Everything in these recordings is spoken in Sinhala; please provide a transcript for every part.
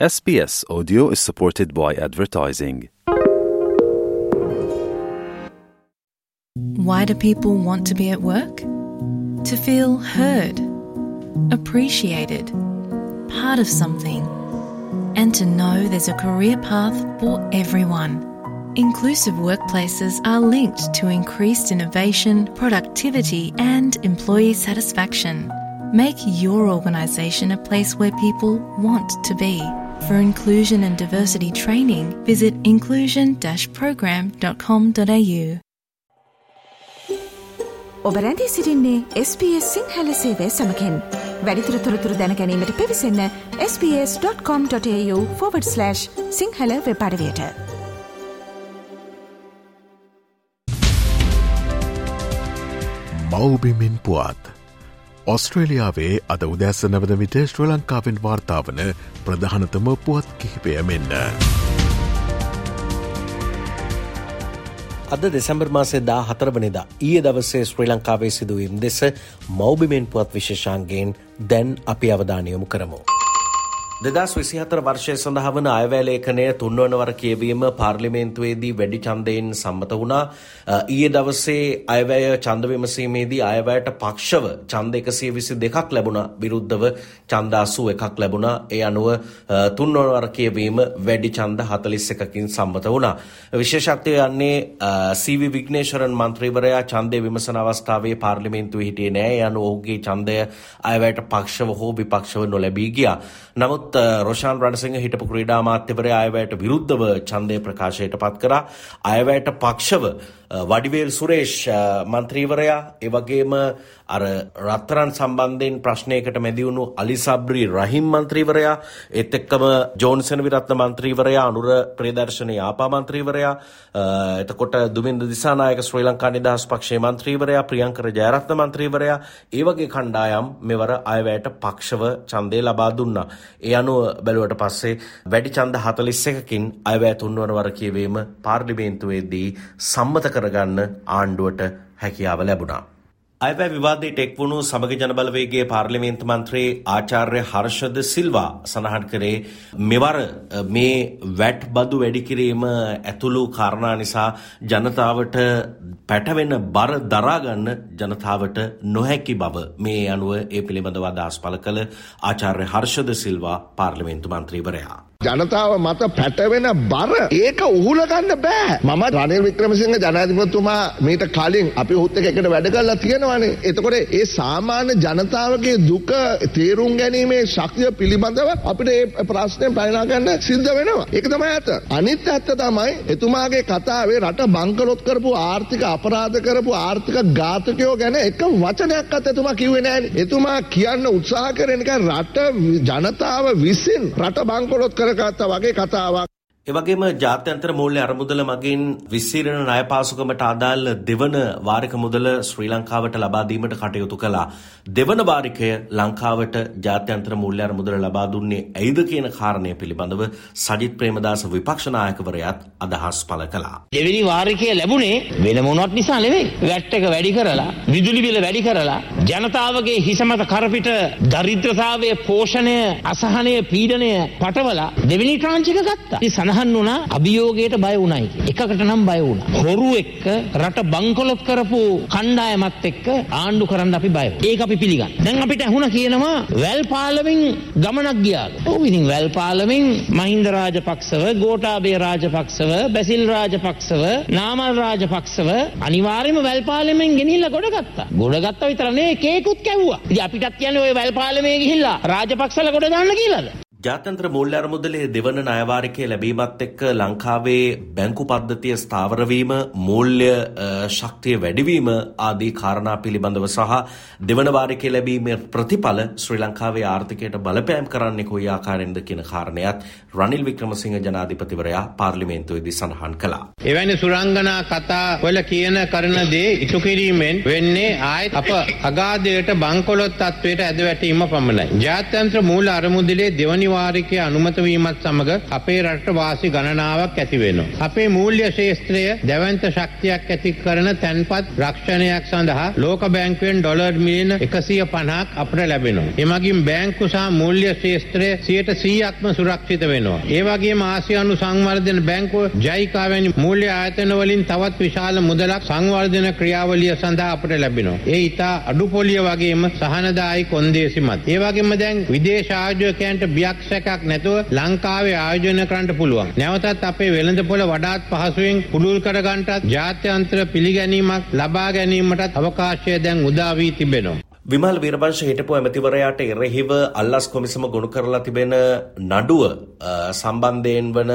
SBS Audio is supported by advertising. Why do people want to be at work? To feel heard, appreciated, part of something, and to know there's a career path for everyone. Inclusive workplaces are linked to increased innovation, productivity, and employee satisfaction. Make your organisation a place where people want to be. For inclusion and diversity training, visit inclusion program.com.au. ඔබ රැඳී සිරින්නේ SBS සිංහල සේවය සමකෙන් වැඩිතුර තොරතුර දැනැනීමට පිවිසන්න ps.com.ta/ සිංහල වෙපඩවයට මවබිමින් පුවත් ඔස්ට්‍රේලියාවේ අද උදැස්ස නවද විට ශ්‍ර ලංකාවෙන් වාර්තාාවන ප්‍රධානතම පුවත් කිහිපය මෙන්න. අද දෙසැම්බර් මාසේ දා හතරවනිදා ඊය දවසේ ශ්‍රී ලංකාවේ සිදුවීම් දෙස මෞබිමෙන් පුවත් විශේෂන්ගේෙන් දැන් අපි අවධානයොමු කරමු. දෙදස් විසිහතර වර්ෂය සඳහා වන අයවැලේඛනය තුන්වන වර කියවීම පාර්ලිමේන්තුවේදී වැඩි චන්දයෙන් සම්මත වුණා. ඊයේ දවසේ අයවැය චන්ද විමසීමේදී අයවැයට පක්ෂව චන්ද එකසිය විසි දෙකක් ලැබුණ විරුද්ධව චන්දාසු එකක් ලැබුණා. ඒ අනුව තුන්වන වර කියවීම වැඩි චන්ද හතලිස් එකකින් සම්මත වුණා. විශේෂත්වය යන්නේ සීවි විග්නේශරන් මන්ත්‍රීවරයා චන්දය විමසන අවස්ථාවේ පාර්ලිමේන්තුව හිටියේ නෑ යනු ඔහුගේ චන්දය අයවැයට පක්ෂව හෝ විපක්ෂව නොලැබී ගියා. නමුත් නමුත් රොෂාන් රණසිංහ හිටපු ක්‍රීඩා මාත්‍යවරයා අයවැයට විරුද්ධව ඡන්දය ප්‍රකාශයට පත් කරා. අයවැයට පක්ෂව වඩිවේල් සුරේෂ් මන්ත්‍රීවරයා එවගේම අර රත්තරන් සම්බන්ධයෙන් ප්‍රශ්නයකට මැදිවුණු අලිසබ්‍රි රහිම් මන්ත්‍රීවරයා ඒත් එක්කම ජෝන්සන් විරත්න මන්ත්‍රීවරයා අනුර ප්‍රේදර්ශනයේ ආපා මන්ත්‍රීවරයා එතකොට දුමින්ද දිසානායක ශ්‍රී ලංකා නිදහස් පක්ෂයේ මන්ත්‍රීවරයා ප්‍රියංකර ජයරත්න මන්ත්‍රීවරයා ඒ වගේ කණ්ඩායම් මෙවර අයවැයට පක්ෂව ඡන්දය ලබා දුන්නා. ඒ අනුව බැලුවට පස්සේ වැඩි ඡන්ද 41කින් අයවැය තුන්වන වර කියවීම පාර්ලිමේන්තුවේදී සම්මත කරගන්න ආණ්ඩුවට හැකියාව ලැබුණා. අයවැ විවාදයට එක්වුණු සමග ජනබලවේගේ පාර්ලිමේන්තු මන්ත්‍රී ආචාර්ය හර්ෂද සිල්වා සඳහන් කරේ මෙවර මේ වැට් බදු වැඩිකිරීම ඇතුළු කාරණා නිසා ජනතාවට පැටවෙන බර දරාගන්න ජනතාවට නොහැකි බව මේ අනුව ඒ පිළිබඳව අදහස් පළ කළ ආචාර්ය හර්ෂද සිල්වා පාර්ලිමේන්තු මන්ත්‍රීවරයා. ජනතාව මත පැටවෙන බර ඒක උහුලගන්න බෑ. මම රනිල් වික්‍රමසිංහ ජනාධිපතිතුමා මීට කලින් අපි ඔහුත් එක්ක එකට වැඩ කරලා තියෙනවානේ. එතකොට ඒ සාමාන්‍ය ජනතාවගේ දුක තේරුම් ගැනීමේ ශක්තිය පිළිබඳව අපිට ඒ ප්‍රශ්නය පැනලා ගන්න සිද්ධ වෙනවා. ඒක තමයි ඇත්ත. අනිත් ඇත්ත තමයි එතුමාගේ කතාවේ රට බංකලොත් කරපු ආර්ථික අපරාධ කරපු ආර්ථික ඝාතකයෝ ගැන එක වචනයක්වත් එතුමා කිව්වේ නෑනේ. එතුමා කියන්න උත්සාහ කරන එක රට ජනතාව විසින් රට බංකොලොත් කර කරගත්තා වගේ කතාවක්. එවගේම ජාත්‍යන්තර මූල්‍ය අරමුදල මගින් විස්සීරණ ණයපාසුකමට අදාළ දෙවන වාරික මුදල ශ්‍රී ලංකාවට ලබා දීමට කටයුතු කළා. දෙවන වාරිකය ලංකාවට ජාත්‍යන්තර මූල්‍ය අරමුදල ලබා දුන්නේ ඇයිද කියන කාරණය පිළිබඳව සජිත් ප්‍රේමදාස විපක්ෂ නායකවරයාත් අදහස් පළ කළා. දෙවෙනි වාරිකය ලැබුණේ වෙන මොනවත් නිසා නෙවෙයි. වැට් එක වැඩි කරලා, විදුලි බිල වැඩි කරලා, ජනතාවගේ හිස මත කරපිට දරිද්‍රතාවය, පෝෂණය, අසහනය, පීඩනය පටවලා දෙවෙනි ට්‍රාන්ච් එක ගත්තා. ඉතින් සඳහන් වුණා අභියෝගයට බය වුණයි. එකකට නම් බය වුණා. හොරු එක්ක රට බංකොලොත් කරපු කණ්ඩායමත් එක්ක ආණ්ඩු කරන්න අපි බය. ඒක අපි පිළිගන්න. දැන් අපිට ඇහුණ කියනවා වැල් පාලමින් ගමනක් ගියාලු. ඔව් ඉතින් වැල් පාලමින් මහින්ද රාජපක්ෂව, ගෝඨාභය රාජපක්ෂව, බැසිල් රාජපක්ෂව, නාමල් රාජපක්ෂව අනිවාර්යයෙන්ම වැල් පාලමින් ගෙනිහිල්ලා ගොඩ ගත්තා. ගොඩ ගත්තා විතර නෙවෙයි කේකුත් කැව්වා. ඉතින් අපිටත් කියන්නේ ওই වැල් පාලමේ ගිහිල්ලා රාජපක්ෂලා ගොඩ දාන්න කියලාද? ජාත්‍යන්ත්‍ර මූල්‍ය අරමුදලේ දෙවන ණයවාරිකය ලැබීමත් එක්ක ලංකාවේ බැංකු පද්ධතිය ස්ථාවරවීම මූල්‍ය ශක්තිය වැඩිවීම ආදී කාරණා පිළිබඳව සහ දෙවන වාරිකය ලැබීමේ ප්‍රතිඵල ශ්‍රී ලංකාවේ ආර්ථිකයට බලපෑම් කරන්නේ කොයි ආකාරයෙන්ද කියන කාරණයත් රනිල් වික්‍රමසිංහ ජනාධිපතිවරයා පාර්ලිමේන්තුවේදී සඳහන් කළා. එවැනි සුරංගනා කතා වල කියන කරන දේ ඉටු කිරීමෙන් වෙන්නේ ආයෙත් අප අගාධයට බංකොලොත් තත්වයට ඇද වැටීම පමණයි. ජාත්‍යන්ත්‍ර මූල්‍ය අරමුදලේ දෙවනි සාමවාරිකය අනුමතවීමත් සමඟ අපේ රට වාසි ගණනාවක් ඇති වෙනවා. අපේ මූල්‍ය ශේස්ත්‍රය දැවන්ත ශක්තියක් ඇති කරන තැන්පත් රක්ෂණයක් සඳහා ලෝක බැංකුවෙන් ඩොලර් මිලියන එකසිය පණහක් අපට ලැබෙනවා. එමගින් බැංකු සහ මූල්‍ය ශේස්ත්‍රය සියයට සීයක්ම සුරක්ෂිත වෙනවා. ඒවගේ ආසියානු සංවර්ධන බැංකුව ජයිකාවැනි මූල්‍ය ආයතන වලින් තවත් විශාල මුදලක් සංවර්ධන ක්‍රියාවලිය සඳහා අපට ලැබෙනවා. ඒ ඉතා අඩු පොලිය වගේම සහනදායි කොන්දේසිමත්. ඒ වගේම දැන් විදේශ ආයෝජකයන්ට බියක් සැකක් නැතුව ලංකාවේ ආයෝජන කරන්න පුළුවන්. නැවතත් අපේ වෙළඳපොළ වඩාත් පහසුවෙන් පුළුල් කරගන්නටත් ජාත්‍යන්තර පිළිගැනීමක් ලබා ගැනීමටත් අවකාශය දැන් උදා වී තිබෙනවා. විමල් වීරවංශ හිටපු ඇමතිවරයාට එරෙහිව අල්ලස් කොමිසම ගොනු කරලා තිබෙන නඩුව සම්බන්ධයෙන් වන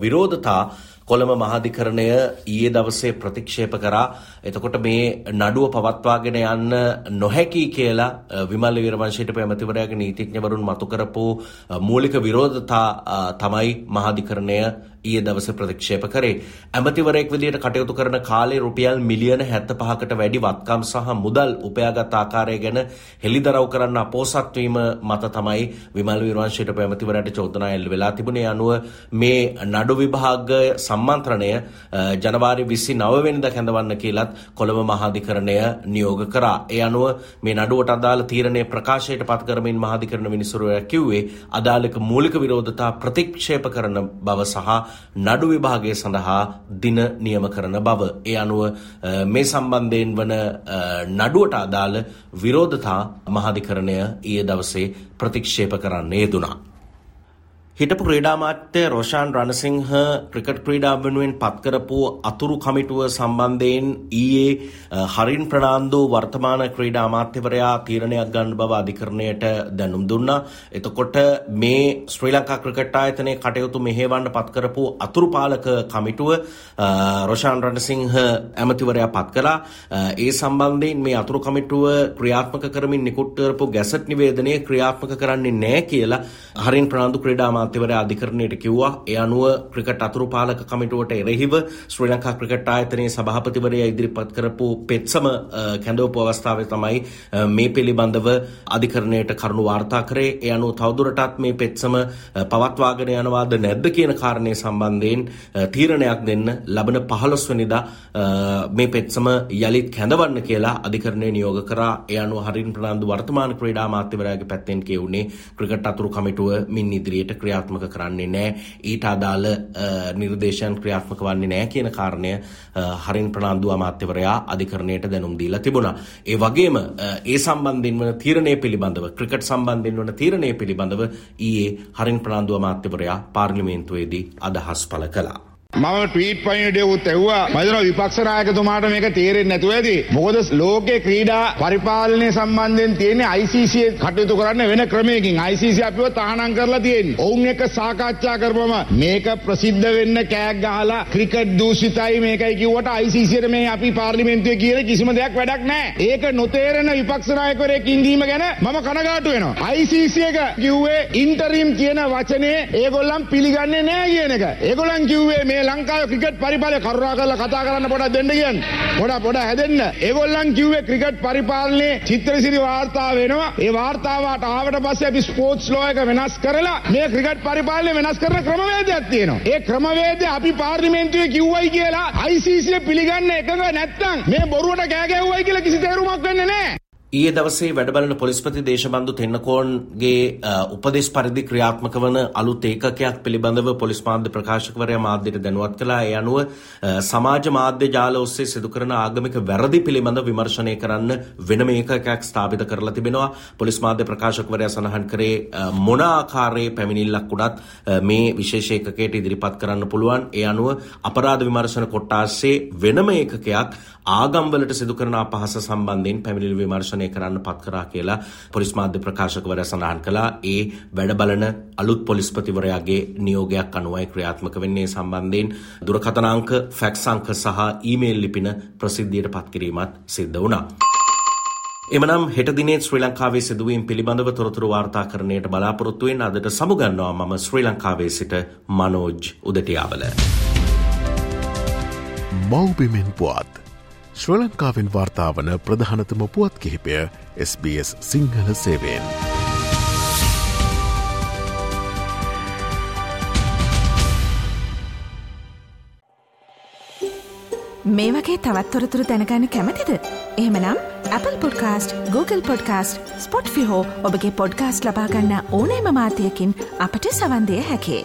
විරෝධතා කොළඹ මහාධිකරණය ඊයේ දවසේ ප්‍රතික්ෂේප කරා. එතකොට මේ නඩුව පවත්වාගෙන යන්න නොහැකි කියලා විමල් වීරවංශයට පැමතිවරයාගේ නීතිඥවරුන් මතු කරපු මූලික විරෝධතා තමයි මහාධිකරණය ඊයේ දවසේ ප්‍රතික්ෂේප කරේ. ඇමතිවරයෙක් විදිහට කටයුතු කරන කාලේ රුපියල් මිලියන 75කට වැඩි වත්කම් සහ මුදල් උපයාගත් ආකාරය ගැන හෙළිදරව් කරන්න අපෝසත් වීම මත තමයි විමල් විරවංශයට පැමතිවරයාට චෝදනා එල්ල වෙලා තිබුණේ. අනුව මේ නඩු විභාග සම්මන්ත්‍රණය ජනවාරි 29 වෙනිදා කැඳවන්න කියලත් කොළඹ මහාධිකරණය නියෝග කරා. ඒ අනුව මේ නඩුවට අදාළ තීරණය ප්‍රකාශයට පත් කරමින් මහාධිකරණ විනිසුරුවරයා කිව්වේ අදාළක මූලික විරෝධතා ප්‍රතික්ෂේප කරන බව සහ නඩු විභාගය සඳහා දින නියම කරන බව. ඒ අනුව මේ සම්බන්ධයෙන් වන නඩුවට අදාළ විරෝධතා මහාධිකරණය ඊයේ දවසේ ප්‍රතික්ෂේප කරන්න යෙදුනා. හිටපු ක්‍රීඩාමාත්‍ය රෝෂාන් රණසිංහ ක්‍රිකට් ක්‍රීඩා වෙනුවෙන් පත්කරපු අතුරු කමිටුව සම්බන්ධයෙන් ඊයේ හරින් ප්‍රනාන්දු වර්තමාන ක්‍රීඩා අමාත්‍යවරයා තීරණයක් ගන්න බව අධිකරණයට දැනුම් දුන්නා. එතකොට මේ ශ්‍රී ලංකා ක්‍රිකට් ආයතනයේ කටයුතු මෙහෙවන්න පත්කරපු අතුරු පාලක කමිටුව රෝෂාන් රණසිංහ ඇමතිවරයා පත් කළා. ඒ සම්බන්ධයෙන් මේ අතුරු කමිටුව ක්‍රියාත්මක කරමින් නිකුත් කරපු ගැසට් නිවේදනය ක්‍රියාත්මක කරන්නේ නැහැ කියලා හරින් ප්‍රනාන්දු ක්‍රීඩා අමාත්‍යවරයා අධිකරණයට කිව්වා ඒ අනුව ක්‍රිකට් අතුරු පාලක කමිටුවට එරෙහිව ශ්‍රී ලංකා ක්‍රිකට් ආයතනයේ සභාපතිවරයා ඉදිරිපත් කරපු පෙත්සම කැඳවපු අවස්ථාවේ තමයි මේ පිළිබඳව අධිකරණයට කරුණු වාර්තා කරේ. ඒ අනුව තවදුරටත් මේ පෙත්සම පවත්වාගෙන යනවාද නැද්ද කියන කාරණය සම්බන්ධයෙන් තීරණයක් දෙන්න ලබන 15 වෙනිදා මේ පෙත්සම යළිත් කැඳවන්න කියලා අධිකරණය නියෝග කරා. ඒ අනුව හරින් ප්‍රනාන්දු වර්තමාන ක්‍රීඩා අමාත්‍යවරයාගේ පැත්තෙන් කියුණේ ක්‍රිකට් අතුරු කමිටුව මින් ඉදිරියට ක්‍රියාත්මක කරන්නේ නෑ ඊට අදාළ නිර්දේශයන් ක්‍රියාත්මක වන්නේ නෑ කියන කාරණය හරින් ප්‍රනාන්දු අමාත්‍යවරයා අධිකරණයට දැනුම් දීලා තිබුණා. ඒ වගේම ඒ සම්බන්ධයෙන් වන තීරණය පිළිබඳව ක්‍රිකට් සම්බන්ධයෙන් වන තීරණය පිළිබඳව ඊයේ හරින් ප්‍රනාන්දු අමාත්‍යවරයා පාර්ලිමේන්තුවේදී අදහස් පළ කළා. මම ට්වීට් පණිවිඩයකුත් ඇහුවා මම හිතනවා විපක්ෂ නායකතුමාට මේක තේරෙන්නේ නැතුව ඇති. මොකද ලෝකේ ක්‍රීඩා පරිපාලනය සම්බන්ධයෙන් තියෙන්නේ ICC කටයුතු කරන්න වෙන ක්‍රමයකින්. ICC අපිව තහනම් කරලා තියෙන්නේ. ඔවුන් එක්ක සාකච්ඡා කරපම මේක ප්‍රසිද්ධ වෙන්න කෑග් ගහලා ක්‍රිකට් දූෂිතයි මේකයි කිව්වට ICCට මේ අපි පාර්ලිමේන්තුවේ කියන කිසිම දෙයක් වැඩක් නැහැ. ඒක නොතේරෙන විපක්ෂ නායකවරයෙක් ඉඳීම ගැන මම කනගාටු වෙනවා. ICC එක කිව්වේ ඉන්ටරිම් කියන වචනේ ඒගොල්ලන් පිළිගන්නේ නැහැ කියන එක. ඒගොල්ලන් කිව්වේ මේ ලංකාවේ ක්‍රිකට් පරිපාලනය කරුණා කරලා කතා කරන්න පොඩක් දෙන්න කියන්නේ. පොඩ පොඩ හැදෙන්න. ඒගොල්ලන් කිව්වේ ක්‍රිකට් පරිපාලනයේ චිත්‍රසිරි වාර්තා වෙනවා. ඒ වාර්තාවට ආවට පස්සේ අපි ස්පෝර්ට්ස් ලෝ එක වෙනස් කරලා මේ ක්‍රිකට් පරිපාලනය වෙනස් කරන ක්‍රමවේදයක් තියෙනවා. ඒ ක්‍රමවේදය අපි පාර්ලිමේන්තුවේ කිව්වයි කියලා ICC පිළිගන්න එකඟ නැත්නම් මේ බොරුවට කෑ ගැහුවයි කියලා කිසි තේරුමක් වෙන්නේ නැහැ. ඊයේ දවසේ වැඩබලන පොලිස්පති දේශබන්දු තෙන්නකෝන්ගේ උපදෙස් පරිදි ක්‍රියාත්මක වන අලුත් ඒකකයක් පිළිබඳව පොලිස් මාධ්‍ය ප්‍රකාශකවරයා මාධ්‍යට දැනුවත් කළා. ඒ අනුව සමාජ මාධ්‍ය ජාල ඔස්සේ සිදු කරන ආගමික වැරදි පිළිබඳ විමර්ශනය කරන්න වෙනම ඒකකයක් ස්ථාපිත කරලා තිබෙනවා. පොලිස් මාධ්‍ය ප්‍රකාශකවරයා සඳහන් කරේ මොන ආකාරයේ පැමිණිල්ලක් උනත් මේ විශේෂ ඒකකයට ඉදිරිපත් කරන්න පුළුවන්. ඒ අනුව අපරාධ විමර්ශන කොට්ටාස්සේ වෙනම ඒකකයක් ආගම්වලට සිදු කරන අපහාස සම්බන්ධයෙන් පැමිණිලි විමර්ශනය කරන්න පත් කරා කියලා පොලිස් මාධ්‍ය ප්‍රකාශකවරයා සඳහන් කළා. ඒ වැඩ බලන අලුත් පොලිස්පතිවරයාගේ නියෝගයක් අනුවයි ක්‍රියාත්මක වෙන්නේ සම්බන්ධයෙන් දුරකථන අංක, ෆැක්ස් අංක සහ ඊමේල් ලිපින ප්‍රසිද්ධියට පත් කිරීමත් සිද්ධ වුණා. එමනම් හෙට දිනේ ශ්‍රී ලංකාවේ සිදුවීම් පිළිබඳව තොරතුරු වාර්තාකරණයට බලාපොරොත්තු වෙන අදට සමුගන්නවා මම ශ්‍රී ලංකාවේ සිට මනෝජ් උදටියාවල. මෞබිමෙන් පුවත් ශ්‍ර ලංකාවෙන් වාර්තාාවන ප්‍රධානතම පුවත් කිහිපය SBS සිංහල සේවෙන්. මේ වගේ තවත්තොරතුරු දැනගන්න කැමතිද. එහමනම් Apple podcast, Google podcast Spotify ඔබගේ පොඩ්කාස්ට ලබාගන්න ඕනෑ මමාතයකින් අපට සවන්දය හැකේ.